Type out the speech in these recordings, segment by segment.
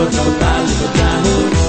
बजाउँ बजाउँ ताली बजाउँ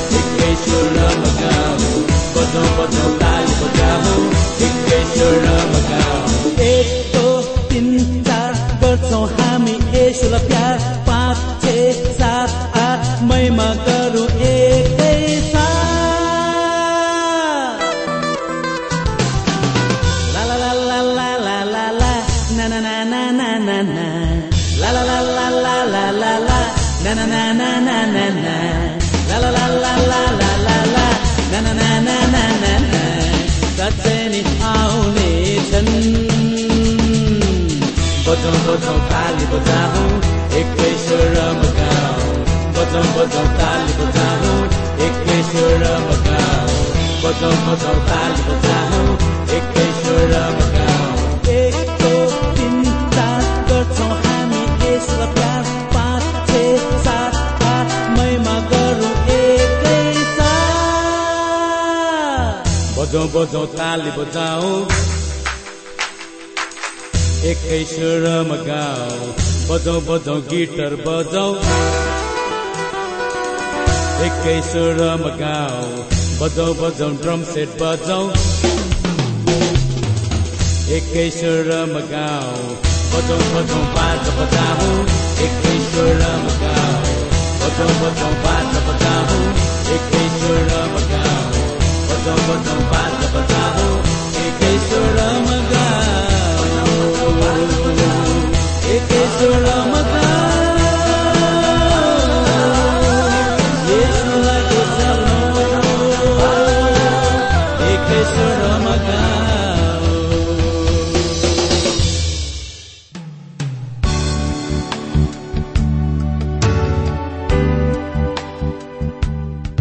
बजाउँ बजाउँ ताली बजाउँ। एकै सुरमा गाउँ। बजाउँ बजाउँ गिटार बजाउँ। एकै सुरमा गाउँ। बजाउँ बजाउँ ड्रम सेट बजाउँ। एकै सुरमा गाउँ। बजाउँ बाजा बजाउँ एकै सुरमा गाउँ बजाउँ एकै सुरमा गाउँ बजाउँ बजाउँ बाजा बजाउँ एकै गाउँ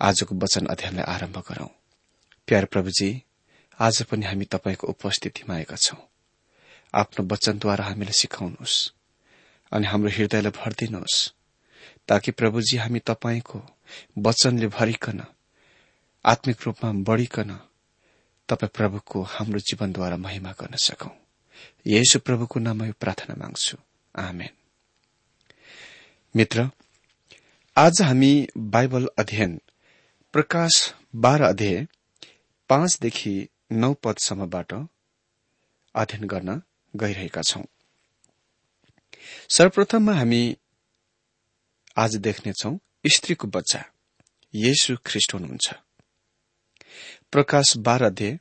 आजको वचन अध्ययनलाई आरम्भ गरौं। प्यार प्रभुजी आज पनि हामी तपाईँको उपस्थितिमा आएका छौं। आफ्नो वचनद्वारा हामीलाई सिकाउनुहोस् अनि हाम्रो हृदयलाई भरिदिनुहोस् ताकि प्रभुजी हामी तपाईँको वचनले भरिकन आत्मिक रूपमा बढ़िकन तपाईँ प्रभुको हाम्रो जीवनद्वारा महिमा गर्न सकौं। येशु प्रभुको नाममा यो प्रार्थना माग्छु। आमेन। मित्र आज हामी बाइबल अध्ययन प्रकाश बाह्र अध्याय पाँचदेखि नौ पदसम्मबाट अध्ययन गर्न गइरहेका छौं। सर्वप्रथममा हामी आज देख्नेछौ स्त्रीको बच्चा येशु ख्रिष्ट हुनुहुन्छ। प्रकाश बाह्र अध्यय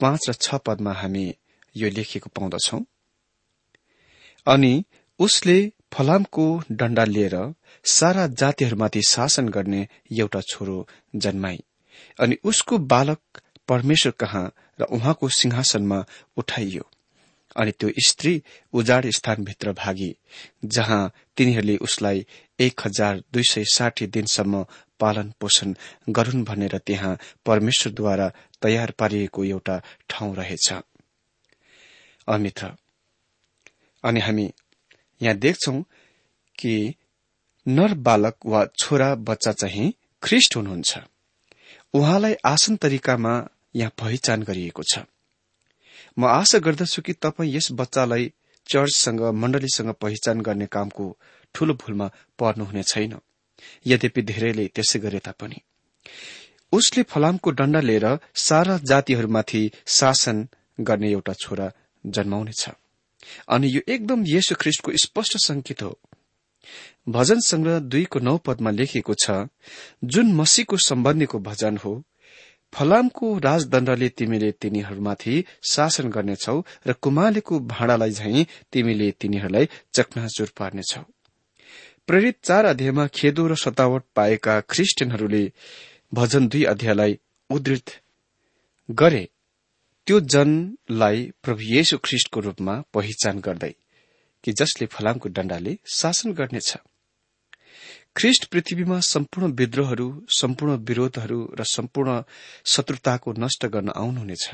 पाँच र छ पदमा हामी यो लेखिएको पाउँदछौ। अनि उसले फलामको डण्डा लिएर सारा जातिहरूमाथि शासन गर्ने एउटा छोरो जन्माई। अनि उसको बालक परमेश्वर कहाँ र उहाँको सिंहासनमा उठाइयो। अनि त्यो स्त्री उजाड स्थानभित्र भागी जहाँ तिनीहरूले उसलाई एक हजार दुई सय साठी दिनसम्म पालन पोषण गरून् भनेर त्यहाँ परमेश्वरद्वारा तयार पारिएको एउटा ठाउँ रहेछ। अनि हामी यहाँ देख्छौ कि नर बालक वा छोरा बच्चा चाहिँ ख्रिष्ट हुनुहुन्छ। उहाँलाई आसन तरिकामा यहाँ पहिचान गरिएको छ। म आशा गर्दछु कि तपाईँ यस बच्चालाई चर्चसँग मण्डलीसँग पहिचान गर्ने कामको ठूलो भूलमा पर्नुहुने छैन। यद्यपि धेरैले त्यसै गरे तापनि। उसले फलामको डण्डा लिएर सारा जातिहरूमाथि शासन गर्ने एउटा छोरा जन्माउनेछ। अनि यो एकदम येशु ख्रिष्टको स्पष्ट संकेत हो। भजन संग्रह दुईको नौ पदमा लेखिएको छ जुन मसीको सम्बन्धीको भजन हो फलामको राजदण्डले तिमीले तिनीहरूमाथि शासन गर्नेछौ र कुमालेको भाँडालाई झैं तिमीले तिनीहरूलाई चकनाचुर पार्नेछौ। प्रेरित चार अध्यायमा खेदो र सतावट पाएका ख्रिस्टियनहरूले भजन दुई अध्यायलाई उद्धृत गरे। त्यो जनलाई प्रभु येशु ख्रिष्टको रूपमा पहिचान गर्दै कि जसले फलामको डण्डाले शासन गर्नेछ। ख्रिष्ट पृथ्वीमा सम्पूर्ण विद्रोहहरू सम्पूर्ण विरोधहरू र सम्पूर्ण शत्रुताको नष्ट गर्न आउनुहुनेछ।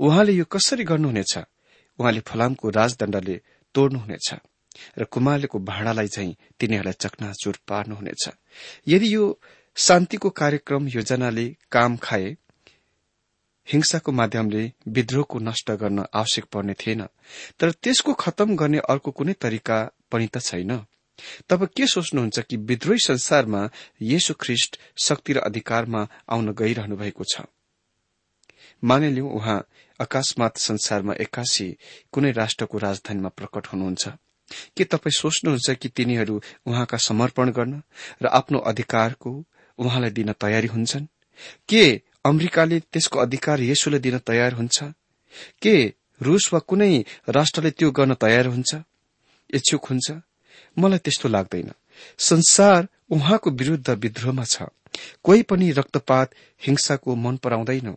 उहाँले यो कसरी गर्नुहुनेछ? उहाँले फलामको राजदण्डले तोड्नुहुनेछ र कुमालेको भाँडालाई चाहिँ तिनीहरूलाई चकनाचुर पार्नुहुनेछ। यदि यो शान्तिको कार्यक्रम योजनाले काम खाए हिंसाको माध्यमले विद्रोहको नष्ट गर्न आवश्यक पर्ने थिएन। तर त्यसको खत्तम गर्ने अर्को कुनै तरिका पनि त छैन। तब के सोच्नुहुन्छ कि विद्रोही संसारमा येशु ख्रिष्ट शक्ति र अधिकारमा आउन गइरहनु भएको छ? मानिलिउ उहाँ अकस्मात संसारमा एक्कासी कुनै राष्ट्रको राजधानीमा प्रकट हुनुहुन्छ। के तपाईँ सोच्नुहुन्छ कि तिनीहरू उहाँका समर्पण गर्न र आफ्नो अधिकारको उहाँलाई दिन तयारी हुन्छन्? के अमेरिकाले त्यसको अधिकार येशुलाई दिन तयार हुन्छ? के रूस वा कुनै राष्ट्रले त्यो गर्न तयार हुन्छ? इच्छुक हुन्छ? मलाई त्यस्तो लाग्दैन। संसार उहाँको विरूद्ध विद्रोहमा छ। कोही पनि रक्तपात हिंसाको मन पराउँदैन।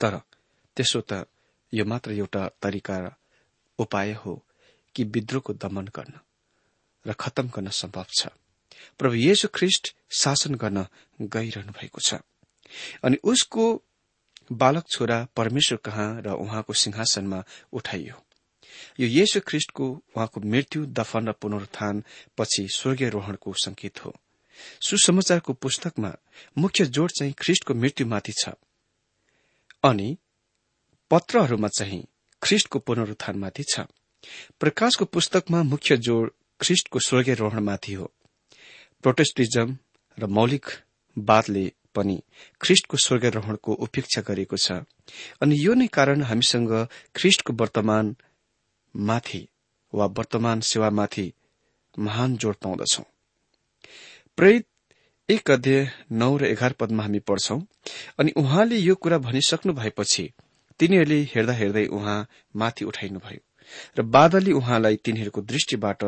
तर त्यसो त यो मात्र एउटा तरिका उपाय हो कि विद्रोहको दमन गर्न र खत्तम गर्न सम्भव छ। प्रभु येशु ख्रिष्ट शासन गर्न गइरहनु भएको छ। अनि उसको बालक छोरा परमेश्वर कहाँ र उहाँको सिंहासनमा उठाइयो? यो येशु ख्रिष्टको उहाँको मृत्यु दफन र पुनरुत्थान पछि स्वर्गीय रोहणको संकेत हो। सुसमाचारको पुस्तकमा मुख्य जोड चाहिँ ख्रिष्टको मृत्युमाथि छ। अनि पत्रहरूमा चाहिँ ख्रिष्टको पुनरुत्थानमाथि छ। प्रकाशको पुस्तकमा मुख्य जोड ख्रिष्टको स्वर्गीय रोहणमाथि हो। प्रोटेस्टिजम र मौलिकवादले पनि ख्रिष्टको स्वर्गरोहणको उपेक्षा गरेको छ। अनि यो नै कारण हामीसँग ख्रिष्टको वर्तमान माथि वा वर्तमान सेवामाथि महान जोड़ पाउँदछौ। प्रेरित एक अध्यय नौ र एघार पदमा हामी पढ्छौं अनि उहाँले यो कुरा भनिसक्नु भएपछि तिनीहरूले हेर्दा हेर्दै उहाँ माथि उठाइनुभयो र बादलले उहाँलाई तिनीहरूको दृष्टिबाट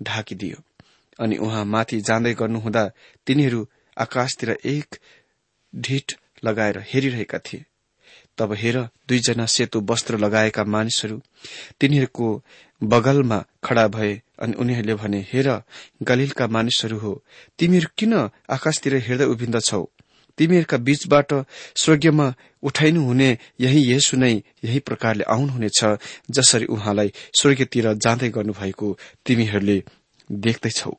ढाकिदियो। अनि उहाँ माथि जाँदै गर्नुहुँदा तिनीहरू आकाशतिर एक ढिट लगाएर हेरिरहेका थिए। तब हेर दुईजना सेतो वस्त्र लगाएका मानिसहरू तिनीहरूको बगलमा खड़ा भए अनि उनीहरूले भने हेर गलिलका मानिसहरू हो तिमीहरू किन आकाशतिर हेर्दै उभिन्दछौ? तिमीहरूका बीचबाट स्वर्गीयमा उठाइनु हुने यही यसु नै यही प्रकारले आउनुहुनेछ जसरी उहाँलाई स्वर्गीयतिर जाँदै गर्नुभएको तिमीहरूले देख्दैछौ।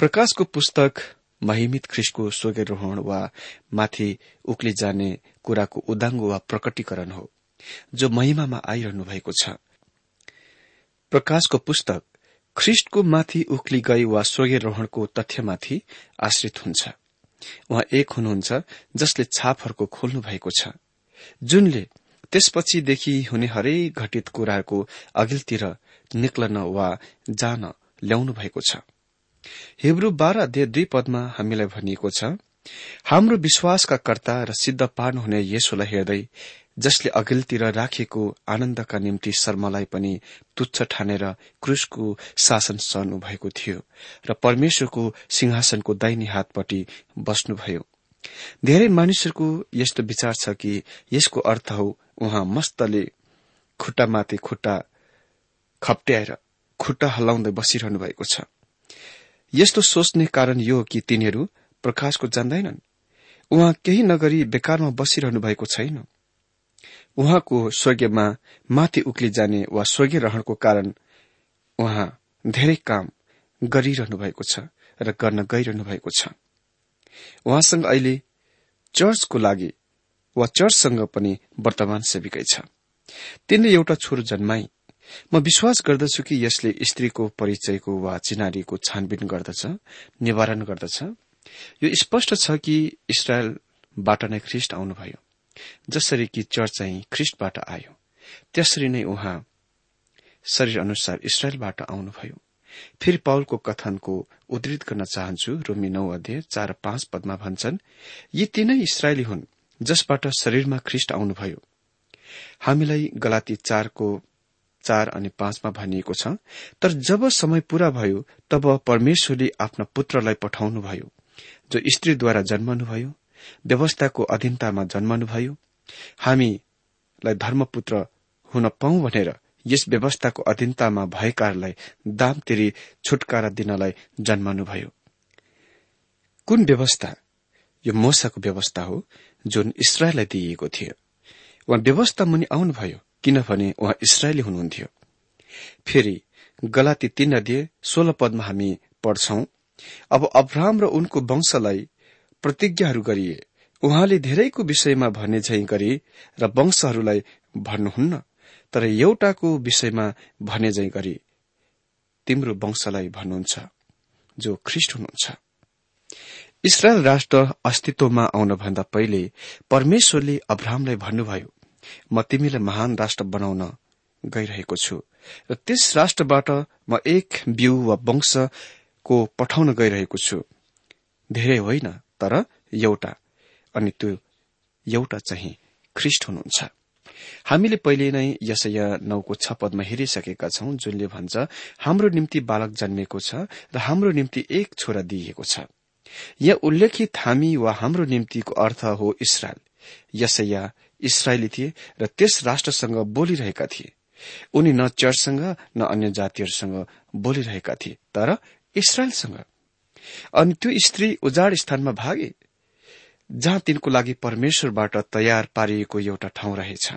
प्रकाशको पुस्तक महिमित ख्रिस्टको स्वर्गरोहण वा माथि उक्ली जाने कुराको उदाङ्गो वा प्रकटीकरण हो जो महिमामा आइरहनु भएको छ। प्रकाशको पुस्तक ख्रिष्टको माथि उक्ली गई वा स्वर्गरोहणको तथ्यमाथि आश्रित हुन्छ। उहाँ एक हुनुहुन्छ जसले छापहरूको खोल्नु भएको छ जुनले त्यसपछिदेखि हुने हरेक घटित कुराको अघिल्तिर निक्लन वा जान ल्याउनु भएको छ। हिब्रू बाह्र अध्यय दुई पदमा हामीलाई भनिएको छ हाम्रो विश्वासका कर्ता र सिद्ध पार्नुहुने यसोलाई हेर्दै जसले अघिल्तिर राखिएको आनन्दका निम्ति शर्मालाई पनि तुच्छ ठानेर क्रुसको शासन सहनु भएको थियो र परमेश्वरको सिंहासनको दाहिने हातपट्टि बस्नुभयो। धेरै मानिसहरूको यस्तो विचार छ कि यसको अर्थ हो उहाँ मस्तले खुट्टामाथि खुट्टा खप्ट्याएर खुट्टा हल्लाउँदै बसिरहनु भएको छ। यस्तो सोच्ने कारण यो कि तिनीहरू प्रकाशको जान्दैनन्। उहाँ केही नगरी बेकारमा बसिरहनु भएको छैन। उहाँको स्वर्गीयमा माथि उक्ली जाने वा स्वर्गीय रहनको कारण उहाँ धेरै काम गरिरहनु भएको छ र गर्न गइरहनु भएको छ। उहाँसँग अहिले चर्चको लागि वा चर्चसँग पनि वर्तमान सेविकै छ। तिनले एउटा छोरो जन्माई। म विश्वास गर्दछु कि यसले स्त्रीको परिचयको वा चिनारीको छानबिन गर्दछ निवारण गर्दछ। यो स्पष्ट छ कि इसरायलबाट नै ख्रिष्ट आउनुभयो जसरी कि चर्च चाहिँ ख्रिष्टबाट आयो। त्यसरी नै उहाँ शरीर अनुसार इसरायलबाट आउनुभयो। फेरि पाउलको कथनको उद्धृत गर्न चाहन्छु रोमी नौ अध्यय चार पाँच पदमा भन्छन् यी तीनै इसरायली हुन् जसबाट शरीरमा ख्रिष्ट आउनुभयो। हामीलाई गलाती चारको चार अनि पाँचमा भनिएको छ तर जब समय पूरा भयो तब परमेश्वरले आफ्ना पुत्रलाई पठाउनुभयो जो स्त्रीद्वारा जन्मनुभयो व्यवस्थाको अधीनतामा जन्मनुभयो। हामीलाई धर्मपुत्र हुन पाउँ भनेर यस व्यवस्थाको अधीनतामा भएकाहरूलाई दाम तिरी छुटकारा दिनलाई जन्मनुभयो। कुन व्यवस्था? यो मोसाको व्यवस्था हो जुन इसरायललाई दिइएको थियो। उहाँ व्यवस्था मुनि आउनुभयो। किनभने उहाँ इसरायली हुनुहुन्थ्यो। फेरि गलाती तीन अध्यय सोह्र पदमा हामी पढ्छौं अब अब्राहम र उनको वंशलाई प्रतिज्ञाहरू गरिए। उहाँले धेरैको विषयमा भन्ने झै गरे र वंशहरूलाई भन्नुहुन्न तर एउटाको विषयमा भने झै गरे तिम्रो वंशलाई भन्नुहुन्छ जो ख्रिष्ट हुनुहुन्छ। इसरायल राष्ट्र अस्तित्वमा आउनभन्दा पहिले परमेश्वरले अब्राहमलाई भन्नुभयो म तिमीलाई महान राष्ट्र बनाउन गइरहेको छु। र त्यस राष्ट्रबाट म एक बिउ वा वंशको पठाउन गइरहेको छु। धेरै होइन तर एउटा। अनि त्यो एउटा चाहिँ ख्रिष्ट हुनुहुन्छ। हामीले पहिले नै यसय नौको छ पदमा हेरिसकेका छौं जुनले भन्छ हाम्रो निम्ति बालक जन्मेको छ र हाम्रो निम्ति एक छोरा दिइएको छ। यहाँ उल्लेखित हामी वा हाम्रो निम्तिको अर्थ हो इसरायल। यसैया इसरायली थिए र त्यस राष्ट्रसँग बोलिरहेका थिए। उनी न चर्चसँग न अन्य जातिहरूसँग बोलिरहेका थिए तर इसरायलसँग। अनि त्यो स्त्री उजाड स्थानमा भागे जहाँ तिनको लागि परमेश्वरबाट तयार पारिएको एउटा ठाउँ रहेछ।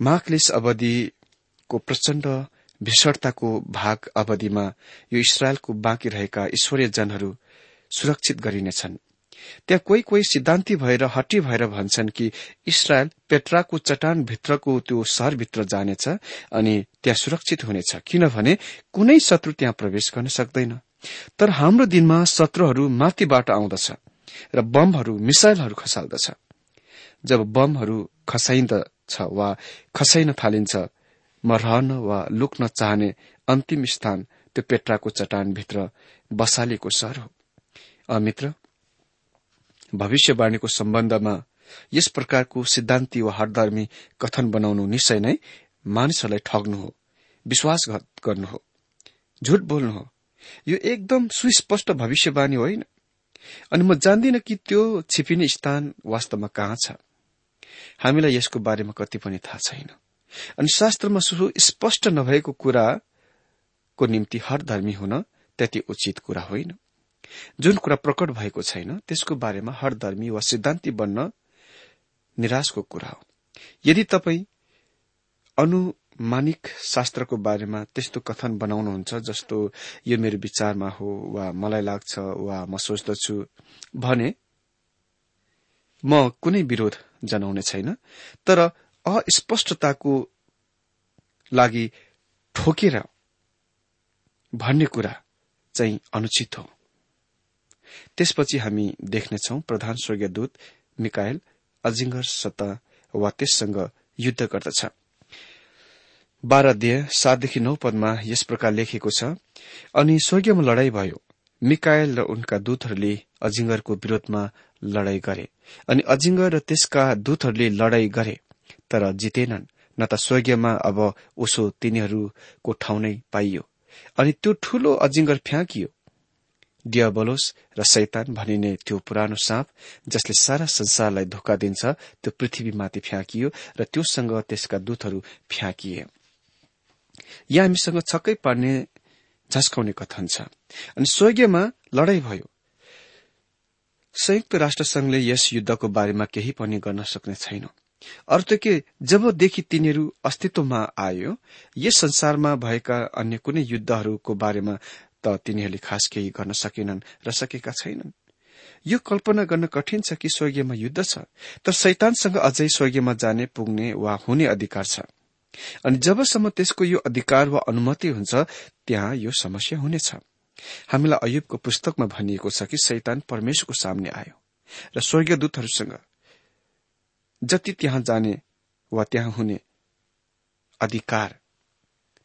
माखलिस अवधिको प्रचण्ड भीषणताको भाग अवधिमा यो इसरायलको बाँकी रहेका ईश्वरीय जनहरू सुरक्षित गरिनेछन्। त्यहाँ कोही कोही सिद्धान्ति भएर हटी भएर भन्छन् कि इसरायल पेट्राको चट्टान भित्रको त्यो सहरभित्र जानेछ अनि त्यहाँ सुरक्षित हुनेछ। किनभने कुनै शत्रु त्यहाँ प्रवेश गर्न सक्दैन। तर हाम्रो दिनमा शत्रुहरू माथिबाट आउँदछ र बमहरू मिसाइलहरू खसाल्दछ। जब बमहरू खसाइन्दछ वा खसाइन थालिन्छ म रहन वा लुक्न चाहने अन्तिम स्थान त्यो पेट्राको चट्टानभित्र बसालिएको सहर हो। अमित्र भविष्यवाणीको सम्बन्धमा यस प्रकारको सिद्धान्ति वा हरधर्मी कथन बनाउनु निश्चय नै मानिसहरूलाई ठग्नु हो विश्वासघात गर्नु हो। झुट बोल्नु हो। यो एकदम सुस्पष्ट भविष्यवाणी होइन। अनि म जान्दिन कि त्यो छिपिने स्थान वास्तवमा कहाँ छ। हामीलाई यसको बारेमा कति पनि थाहा छैन। अनि शास्त्रमा स्पष्ट नभएको कुराको निम्ति हर धर्मी हुन त्यति उचित कुरा होइन। जुन कुरा प्रकट भएको छैन त्यसको बारेमा हर धर्मी वा सिद्धान्ति बन्न निराशको कुरा हो। यदि तपाईँ अनुमानिक शास्त्रको बारेमा त्यस्तो कथन बनाउनुहुन्छ जस्तो यो मेरो विचारमा हो वा मलाई लाग्छ वा म सोच्दछु भने म कुनै विरोध जनाउने छैन तर अस्पष्टताको लागि ठोकेर भन्ने कुरा चाहिँ अनुचित हो। त्यसपछि हामी देख्नेछौ प्रधान स्वर्गीय दूत मिकायल अजिङ्गर सत्ता वा त्यससँग युद्ध गर्दछ। बाह्र अध्यय सातदेखि नौ पदमा यस प्रकार लेखेको छ अनि स्वर्गीयमा लड़ाई भयो। मिकायल र उनका दूतहरूले अजिङ्गरको विरोधमा लड़ाई गरे। अनि अजिङ्गर र त्यसका दूतहरूले लड़ाई गरे तर जितेनन्। न त स्वर्गीयमा अब उसो तिनीहरूको ठाउँ नै पाइयो। अनि त्यो ठूलो अजिङ्गर फ्याँकियो। डियाबोलोस र शैतान भनिने त्यो पुरानो साँप जसले सारा संसारलाई धोका दिन्छ त्यो पृथ्वीमाथि फ्याँकियो र त्योसँग त्यसका दूतहरू फ्याँकिए। यहाँ हामीसँग छक्कै पार्ने झस्काउने कथन छ। अनि स्वर्गीयमा लडाई भयो। संयुक्त राष्ट्र संघले यस युद्धको बारेमा केही पनि गर्न सक्ने छैन। अर्थ के जबदेखि तिनीहरू अस्तित्वमा आयो यस संसारमा भएका अन्य कुनै युद्धहरूको बारेमा त तिनीहरूले खास केही गर्न सकेनन् र सकेका छैनन्। यो कल्पना गर्न कठिन छ कि स्वर्गीयमा युद्ध छ तर शैतानसँग अझै स्वर्गीयमा जाने पुग्ने वा हुने अधिकार छ। अनि जबसम्म त्यसको यो अधिकार वा अनुमति हुन्छ त्यहाँ यो समस्या हुनेछ हामीलाई अयुबको पुस्तकमा भनिएको छ कि शैतान परमेश्वरको सामने आयो र स्वर्गीय दूतहरूसँग जति त्यहाँ जाने वा त्यहाँ हुने अधिकार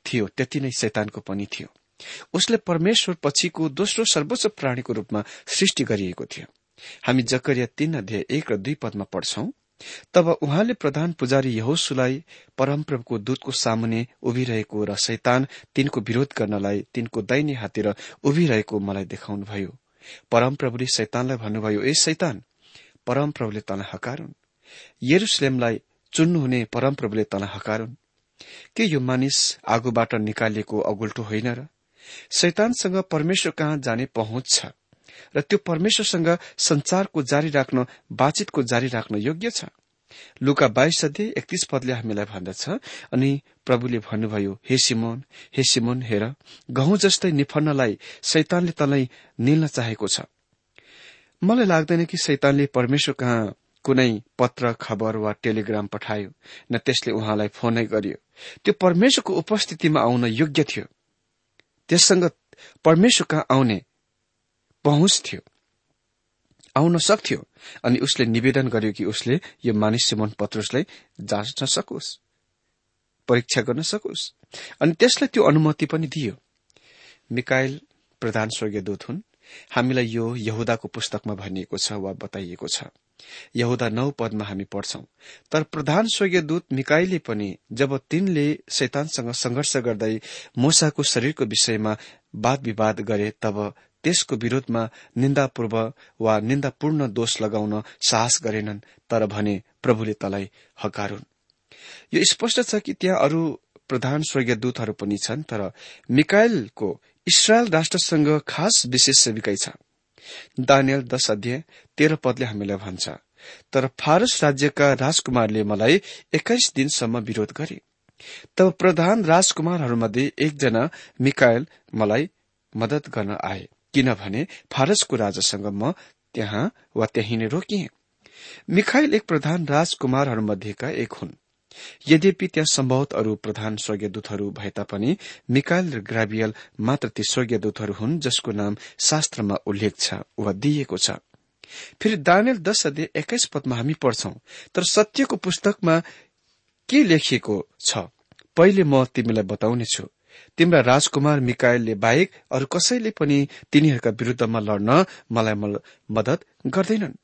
थियो त्यति नै शैतानको पनि थियो। उसले परमेश्वर पछिको दोस्रो सर्वोच्च प्राणीको रूपमा सृष्टि गरिएको थियो। हामी जकरिया तीन अध्याय एक र दुई पदमा पढ्छौं तब उहाँले प्रधान पुजारी यहोसुलाई परमप्रभुको दूतको सामुने उभिरहेको र शैतान तिनको विरोध गर्नलाई तिनको दैनी हातेर उभिरहेको मलाई देखाउनुभयो। परमप्रभुले शैतानलाई भन्नुभयो ए शैतान परमप्रभुले तँलाई हकारुन् यरुसलेमलाई चुन्नुहुने परमप्रभुले तँलाई हकारुन् के यो मानिस आगोबाट निकालिएको अगुल्टो होइन र? शैतानसँग परमेश्वर कहाँ जाने पहुँच छ? र त्यो परमेश्वरसँग संचारको जारी राख्न बातचितको जारी राख्न योग्य छ? लुका बाइस अध्यय एकतीस पदले हामीलाई भन्दछ अनि प्रभुले भन्नुभयो हे सिमोन हे सिमोन हेर गहुँ जस्तै निफन्नलाई शैतानले तँलाई निल्न चाहेको छ। मलाई लाग्दैन कि शैतानले परमेश्वर कहाँ कुनै पत्र खबर वा टेलिग्राम पठायो न त्यसले उहाँलाई फोनै गरियो। त्यो परमेश्वरको उपस्थितिमा आउन योग्य थियो। त्यससँग परमेश्वर कहाँ आउने पहुँच थियो। आउन सक्थ्यो अनि उसले निवेदन गर्यो कि उसले यो मानिस सिमन पत्रुसलाई जाँच्न सकोस् परीक्षा गर्न सकोस्। अनि त्यसलाई त्यो अनुमति पनि दियो। मिकाइल प्रधान स्वर्गीय दूत हुन्। हामीलाई यो यहुदाको पुस्तकमा भनिएको छ वा बताइएको छ। यहुदा नौ पदमा हामी पढ्छौं। तर प्रधान स्वर्गीय दूत मिकाईले पनि जब तिनले शैतानसँग संघर्ष गर्दै मूसाको शरीरको विषयमा वाद विवाद गरे तब त्यसको विरोधमा निन्दापूर्व वा निन्दापूर्ण दोष लगाउन साहस गरेनन् तर भने प्रभुले तलाई हकारुन्। यो स्पष्ट छ कि त्यहाँ अरू प्रधान स्वर्गीय दूतहरू पनि छन् तर मिकायलको इसरायल राष्ट्रसँग खास विशेष सेविकै छ। दानियल दश अध्यय तेह्र पदले हामीलाई भन्छ तर फारस राज्यका राजकुमारले मलाई एक्काइस दिनसम्म विरोध गरे। तब प्रधान राजकुमारहरूमध्ये एकजना मिकायल मलाई मदत गर्न आए किनभने फारसको राजासँग म त्यहाँ वा त्यही नै रोकिए। मिखाइल एक प्रधान राजकुमारहरूमध्येका एक हुन्। यद्यपि त्यहाँ सम्भवत अरू प्रधान स्वर्गीय दूतहरू भए तापनि मिकायल र ग्राबियल मात्र ती स्वर्गीय दूतहरू हुन् जसको नाम शास्त्रमा उल्लेख छ वा दिइएको छ। फेरि दानियल दश अध्यय एक्काइस पदमा हामी पढ्छौं तर सत्यको पुस्तकमा के लेखिएको छ? पहिले म तिमीलाई बताउनेछु तिम्रा राजकुमार मिकायलले बाहेक अरू कसैले पनि तिनीहरूका विरूद्धमा लड्न मलाई मदत गर्दैनन्।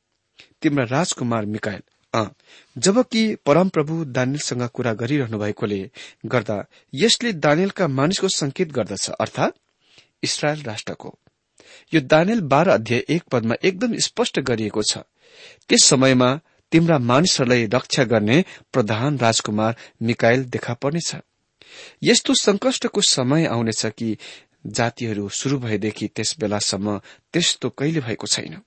तिम्रा राजकुमार मिकायल जबकि परमप्रभु दानियलसँग कुरा गरिरहनु भएकोले गर्दा यसले दानियलका मानिसको संकेत गर्दछ अर्थात इसरायल राष्ट्रको। यो दानियल बाह्र अध्याय एक पदमा एकदम स्पष्ट गरिएको छ। त्यस समयमा तिम्रा मानिसहरूलाई रक्षा गर्ने प्रधान राजकुमार मिकायल देखा पर्नेछ। यस्तो संकष्टको समय आउनेछ कि जातिहरू शुरू भएदेखि त्यस बेलासम्म त्यस्तो कहिले भएको छैन।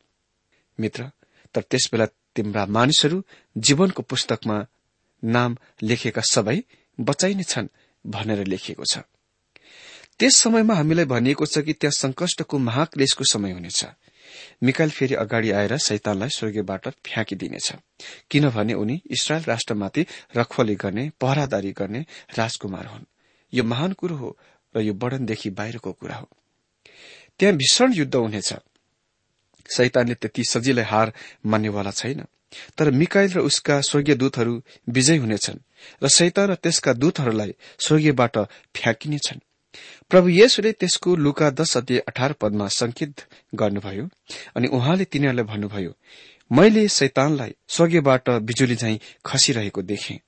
मित्र तर त्यस बेला तिम्रा मानिसहरू जीवनको पुस्तकमा नाम लेखेका सबै बचाइने छन् भनेर लेखिएको छ। त्यस समयमा हामीलाई भनिएको छ कि त्यहाँ संकष्टको महाक्लेशको समय हुनेछ। मिकाइल फेरि अगाडि आएर शैतानलाई स्वर्गीयबाट फ्याँकिदिनेछ। किनभने उनी इसरायल राष्ट्रमाथि रखवली गर्ने पहरादारी गर्ने राजकुमार हुन्। यो महान कुरो हो र यो वर्णनदेखि बाहिरको कुरा हो। त्यहाँ भीषण युद्ध हुनेछ। शैतानले त्यति सजिलै हार मान्नेवाला छैन। तर मिकाइल र उसका स्वर्गीय दूतहरू विजय हुनेछन् र शैतान र त्यसका दूतहरूलाई स्वर्गीयबाट फ्याँकिनेछन्। प्रभु येशुले त्यसको लुका दश अध्यय अठार पदमा संकेत गर्नुभयो अनि उहाँले तिनीहरूलाई भन्नुभयो मैले शैतानलाई स्वर्गीयबाट बिजुली झैं खसिरहेको देखे।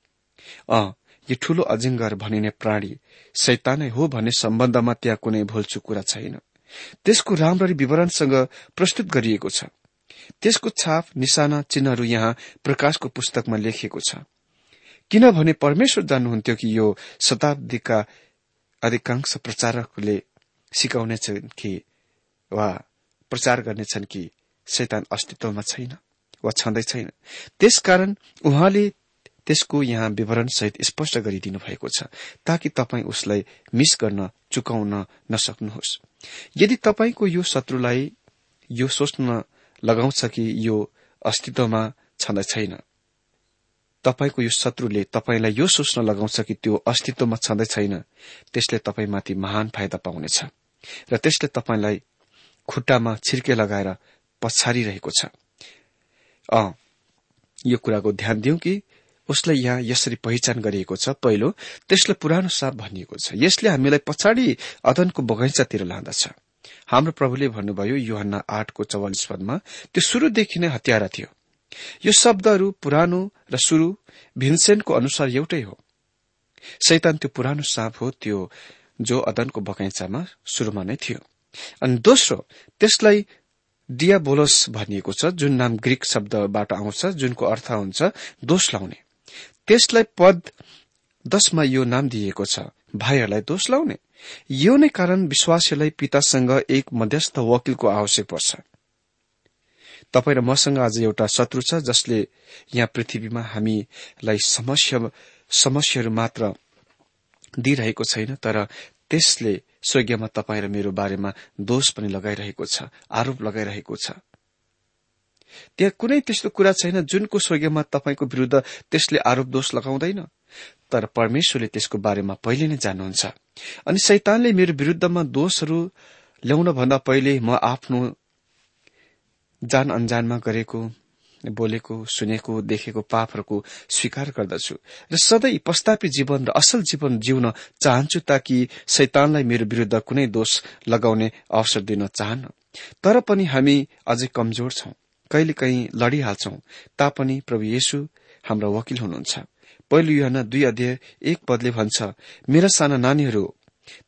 अ यो ठूलो अजिङ्गर भनिने प्राणी शैतानै हो भन्ने सम्बन्धमा त्यहाँ कुनै भूलचुक कुरा छैन। त्यसको राम्ररी विवरणसँग प्रस्तुत गरिएको छ। त्यसको छाप निशाना चिन्हहरू यहाँ प्रकाशको पुस्तकमा लेखिएको छ। किनभने परमेश्वर जान्नुहुन्थ्यो कि यो शताब्दीका अधिकांश प्रचारकले सिकाउनेछन् कि वा प्रचार गर्नेछन् कि शैतान अस्तित्वमा छैन वा छँदै छैन। त्यसकारण उहाँले त्यसको यहाँ विवरण सहित स्पष्ट गरिदिनु भएको छ ताकि तपाईँ उसलाई मिस गर्न चुकाउन नसक्नुहोस्। यदि तपाईँको यो शत्रुलाई यो सोच्न लगाउँछ कि यो अस्तित्वमा छँदै छैन तपाईँको यो शत्रुले तपाईँलाई यो सोच्न लगाउँछ कि त्यो अस्तित्वमा छँदै छैन त्यसले तपाईँमाथि महान फाइदा पाउनेछ र त्यसले तपाईँलाई खुट्टामा छिर्के लगाएर पछारिरहेको छ। यो कुराको ध्यान दिउँ कि उसलाई यहाँ यसरी पहिचान गरिएको छ पहिलो त्यसले पुरानो साप भनिएको छ। यसले हामीलाई पछाडि अदनको बगैँचातिर लाँदछ। हाम्रो प्रभुले भन्नुभयो युहन्ना आठको चौवालिस पदमा त्यो शुरूदेखि नै हत्यारा थियो। यो शब्दहरू पुरानो र शुरू भिन्सेन्टको अनुसार एउटै हो। शैतान त्यो पुरानो साँप हो त्यो जो अदनको बगैँचामा शुरूमा नै थियो। अनि दोस्रो त्यसलाई डियाबोलोस भनिएको छ जुन नाम ग्रीक शब्दबाट आउँछ जुनको अर्थ हुन्छ दोष लाउने। त्यसलाई पद दशमा यो नाम दिएको छ। भाइहरूलाई दोष लाउने। यो नै कारण विश्वासीलाई पितासँग एक मध्यस्थ वकिलको आवश्यक पर्छ। तपाईँ र मसँग आज एउटा शत्रु छ जसले यहाँ पृथ्वीमा हामीलाई समस्याहरू मात्र दिइरहेको छैन तर त्यसले स्वर्गीयमा तपाईँ र मेरो बारेमा दोष पनि लगाइरहेको छ आरोप लगाइरहेको छ। त्यहाँ कुनै त्यस्तो कुरा छैन जुनको स्वर्गीयमा तपाईँको विरूद्ध त्यसले आरोप दोष लगाउँदैन। तर परमेश्वरले त्यसको बारेमा पहिले नै जान्नुहुन्छ अनि शैतानले मेरो विरूद्धमा दोषहरू ल्याउन भन्दा पहिले म आफ्नो जान अन्जानमा गरेको बोलेको सुनेको देखेको पापहरूको स्वीकार गर्दछु। र सधैँ पस्तापी जीवन र असल जीवन जिउन चाहन्छु ताकि शैतानलाई मेरो विरूद्ध कुनै दोष लगाउने अवसर दिन चाहन्न। तर पनि हामी अझै कमजोर छौं। कहिलेकाहीँ लडिहाल्छौं तापनि प्रभु येशु हाम्रा वकिल हुनुहुन्छ। पहिलो युहना दुई अध्यय एक पदले भन्छ मेरा साना नानीहरू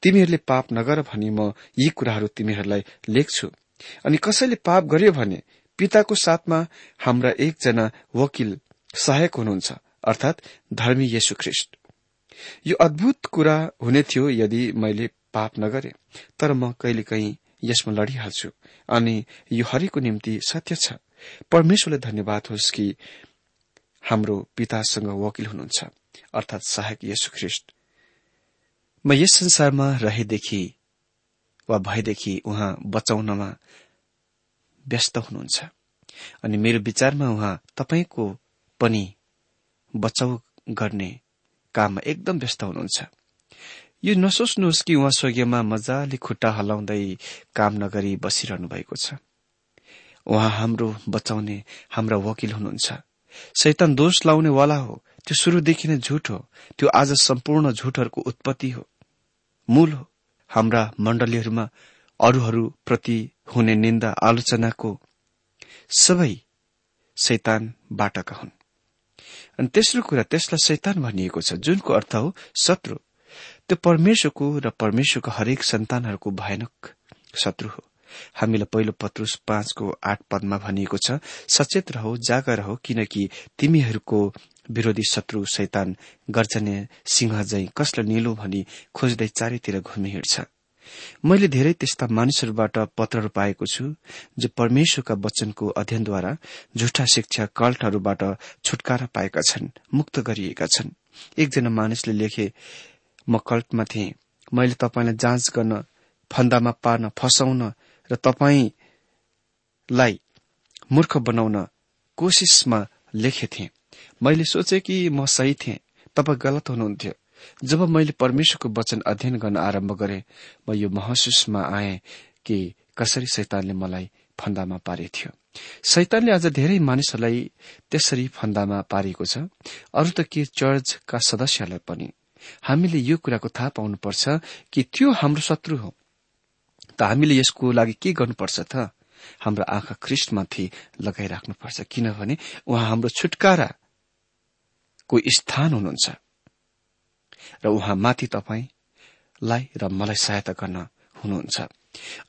तिमीहरूले पाप नगर भनी म यी कुराहरू तिमीहरूलाई लेख्छु। अनि कसैले पाप गर्यो भने पिताको साथमा हाम्रा एकजना वकिल सहायक हुनुहुन्छ अर्थात धर्मी येशु ख्रिष्ट। यो अद्भुत कुरा हुने थियो यदि मैले पाप नगरे तर म कहिलेकाहीँ यसमा लडिहाल्छु। अनि यो हरिको निम्ति सत्य छ। परमेश्वरले धन्यवाद होस् कि हाम्रो पितासँग वकिल हुनुहुन्छ अर्थात सहायक येशु ख्रिष्ट। म यस संसारमा रहेदेखि वा भएदेखि उहाँ बचाउनमा व्यस्त हुनुहुन्छ। अनि मेरो विचारमा उहाँ तपाईँको पनि बचाउ गर्ने काममा एकदम व्यस्त हुनुहुन्छ। यो नसोच्नुहोस् कि उहाँ स्वर्गीयमा मजाले खुट्टा हलाउँदै काम नगरी बसिरहनु भएको छ। उहाँ हाम्रो बचाउने हाम्रा वकिल हुनुहुन्छ। शैतान दोष लाउने वाला हो। त्यो शुरूदेखि नै झुट हो। त्यो आज सम्पूर्ण झुटहरूको उत्पत्ति हो। मूल हो। हाम्रा मण्डलीहरूमा अरूहरूप्रति हुने निन्दा आलोचनाको सबै शैतानबाटका हुन्। अनि तेस्रो कुरा त्यसलाई शैतान भनिएको छ। जुनको अर्थ हो शत्रु। त्यो परमेश्वरको र परमेश्वरको हरेक सन्तानहरूको भयानक शत्रु हो। हामीलाई पहिलो पत्रुस पाँचको आठ पदमा भनिएको छ सचेत रहो जागर रहो किनकि तिमीहरूको विरोधी शत्रु शैतान गर्जने सिंह झै कसलाई निलो भनी खोज्दै चारैतिर घुमि हिँड्छ। मैले धेरै त्यस्ता मानिसहरूबाट पत्रहरू पाएको छु जो परमेश्वरका वचनको अध्ययनद्वारा झुठा शिक्षा कल्टहरूबाट छुटकारा पाएका छन् मुक्त गरिएका छन्। एकजना मानिसले लेखे म कल्टमा थिएँ। मैले तपाईँलाई जाँच गर्न फन्दामा पार्न फसाउन र तपाईँलाई मूर्ख बनाउन कोसिसमा लेखेथे मैले सोचे कि म सही थिएँ। तपाईँ गलत हुनुहुन्थ्यो। जब मैले परमेश्वरको वचन अध्ययन गर्न आरम्भ गरे म यो महसुसमा आए कि कसरी शैतानले मलाई फन्दामा पारिथ्यो शैतानले आज धेरै मानिसहरूलाई त्यसरी फन्दामा पारिएको छ। अरू त के चर्चका सदस्यहरूलाई पनि हामीले यो कुराको थाहा पाउनुपर्छ कि त्यो हाम्रो शत्रु हो। त हामीले यसको लागि के गर्नुपर्छ त? हाम्रो आँखा ख्रिस्टमाथि लगाइराख्नुपर्छ किनभने उहाँ हाम्रो छुटकाराको स्थान हुनुहुन्छ। र उहाँ माथि तपाईँलाई र मलाई सहायता गर्न हुनुहुन्छ।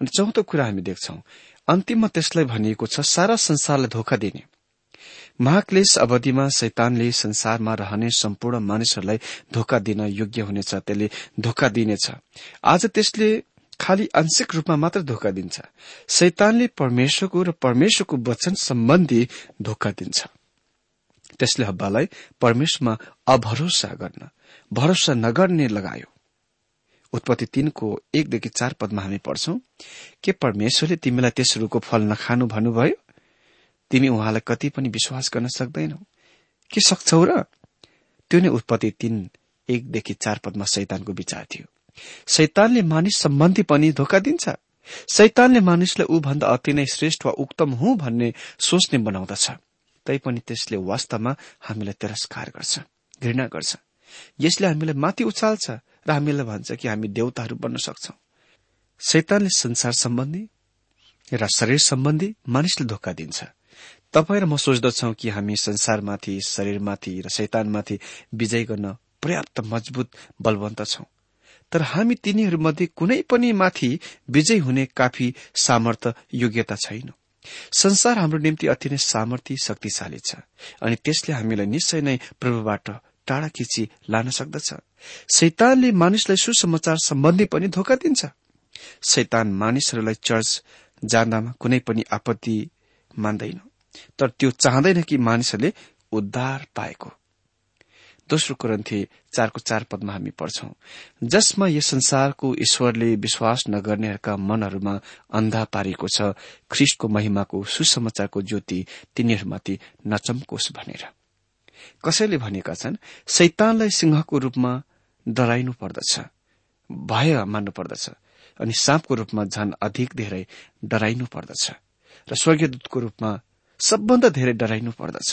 अनि चौथो कुरा हामी देख्छौ। अन्तिममा त्यसलाई भनिएको छ सारा संसारलाई धोका दिने। महाक्लेश अवधिमा शैतानले संसारमा रहने सम्पूर्ण मानिसहरूलाई धोका दिन योग्य हुनेछ त्यसले धोका दिनेछ। आज त्यसले खालि आंशिक रूपमा मात्र धोका दिन्छ। शैतानले परमेश्वरको र परमेश्वरको वचन सम्बन्धी धोका दिन्छ। त्यसले हब्बालाई परमेश्वरमा अभरोसा गर्न भरोसा नगर्ने लगायो। उत्पत्ति तीनको एकदेखि चार पदमा हामी पढ्छौं के परमेश्वरले तिमीलाई त्यस रूखको फल नखानु भन्नुभयो? तिमी उहाँलाई कति पनि विश्वास गर्न सक्दैनौ। के सक्छौ र? त्यो नै उत्पत्ति तीन एकदेखि चार पदमा शैतानको विचार थियो। शैतानले मानिस सम्बन्धी पनि धोका दिन्छ। शैतानले मानिसलाई ऊ भन्दा अति नै श्रेष्ठ वा उक्तम हुँ भन्ने सोच्ने बनाउँदछ। तैपनि त्यसले वास्तवमा हामीलाई तिरस्कार गर्छ घृणा गर्छ। यसले हामीलाई माथि उचाल्छ र हामीलाई भन्छ कि हामी देवताहरू बन्न सक्छौ। शैतानले संसार सम्बन्धी र शरीर सम्बन्धी मानिसले धोका दिन्छ। तपाईँ र म सोच्दछौ कि हामी संसारमाथि शरीरमाथि र शैतानमाथि विजय गर्न पर्याप्त मजबुत बलवन्त छौं। तर हामी तिनीहरूमध्ये कुनै पनि माथि विजय हुने काफी सामर्थ योग्यता छैन। संसार हाम्रो निम्ति अति नै सामर्थ्य शक्तिशाली छ अनि त्यसले हामीलाई निश्चय नै प्रभुबाट टाढा खिची लान सक्दछ। शैतानले मानिसलाई सुसमाचार सम्बन्धी पनि धोका दिन्छ। शैतान मानिसहरूलाई चर्च जाँदामा कुनै पनि आपत्ति मान्दैन। तर त्यो चाहँदैन कि मानिसहरूले उद्धार पाएको। दोस्रो कुरन्थे चारको चार पदमा हामी पढ्छौं। जसमा यस संसारको ईश्वरले विश्वास नगर्नेहरूका मनहरूमा अन्धा पारिएको छ ख्रिष्टको महिमाको सुसमाचारको ज्योति तिनीहरूमाथि नचम्कोस् भनेर। कसैले भनेका छन् शैतानलाई सिंहको रूपमा डराइनु पर्दछ भय मान्नु पर्दछ अनि साँपको रूपमा झन अधिक धेरै डराइनु पर्दछ। र स्वर्गीयदूतको रूपमा सबभन्दा धेरै डराइनु पर्दछ।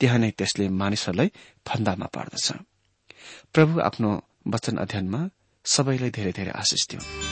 त्यहाँ नै त्यसले मानिसहरूलाई फन्दामा पार्दछ। प्रभु आफ्नो वचन अध्ययनमा सबैलाई धेरै धेरै आशिष दियो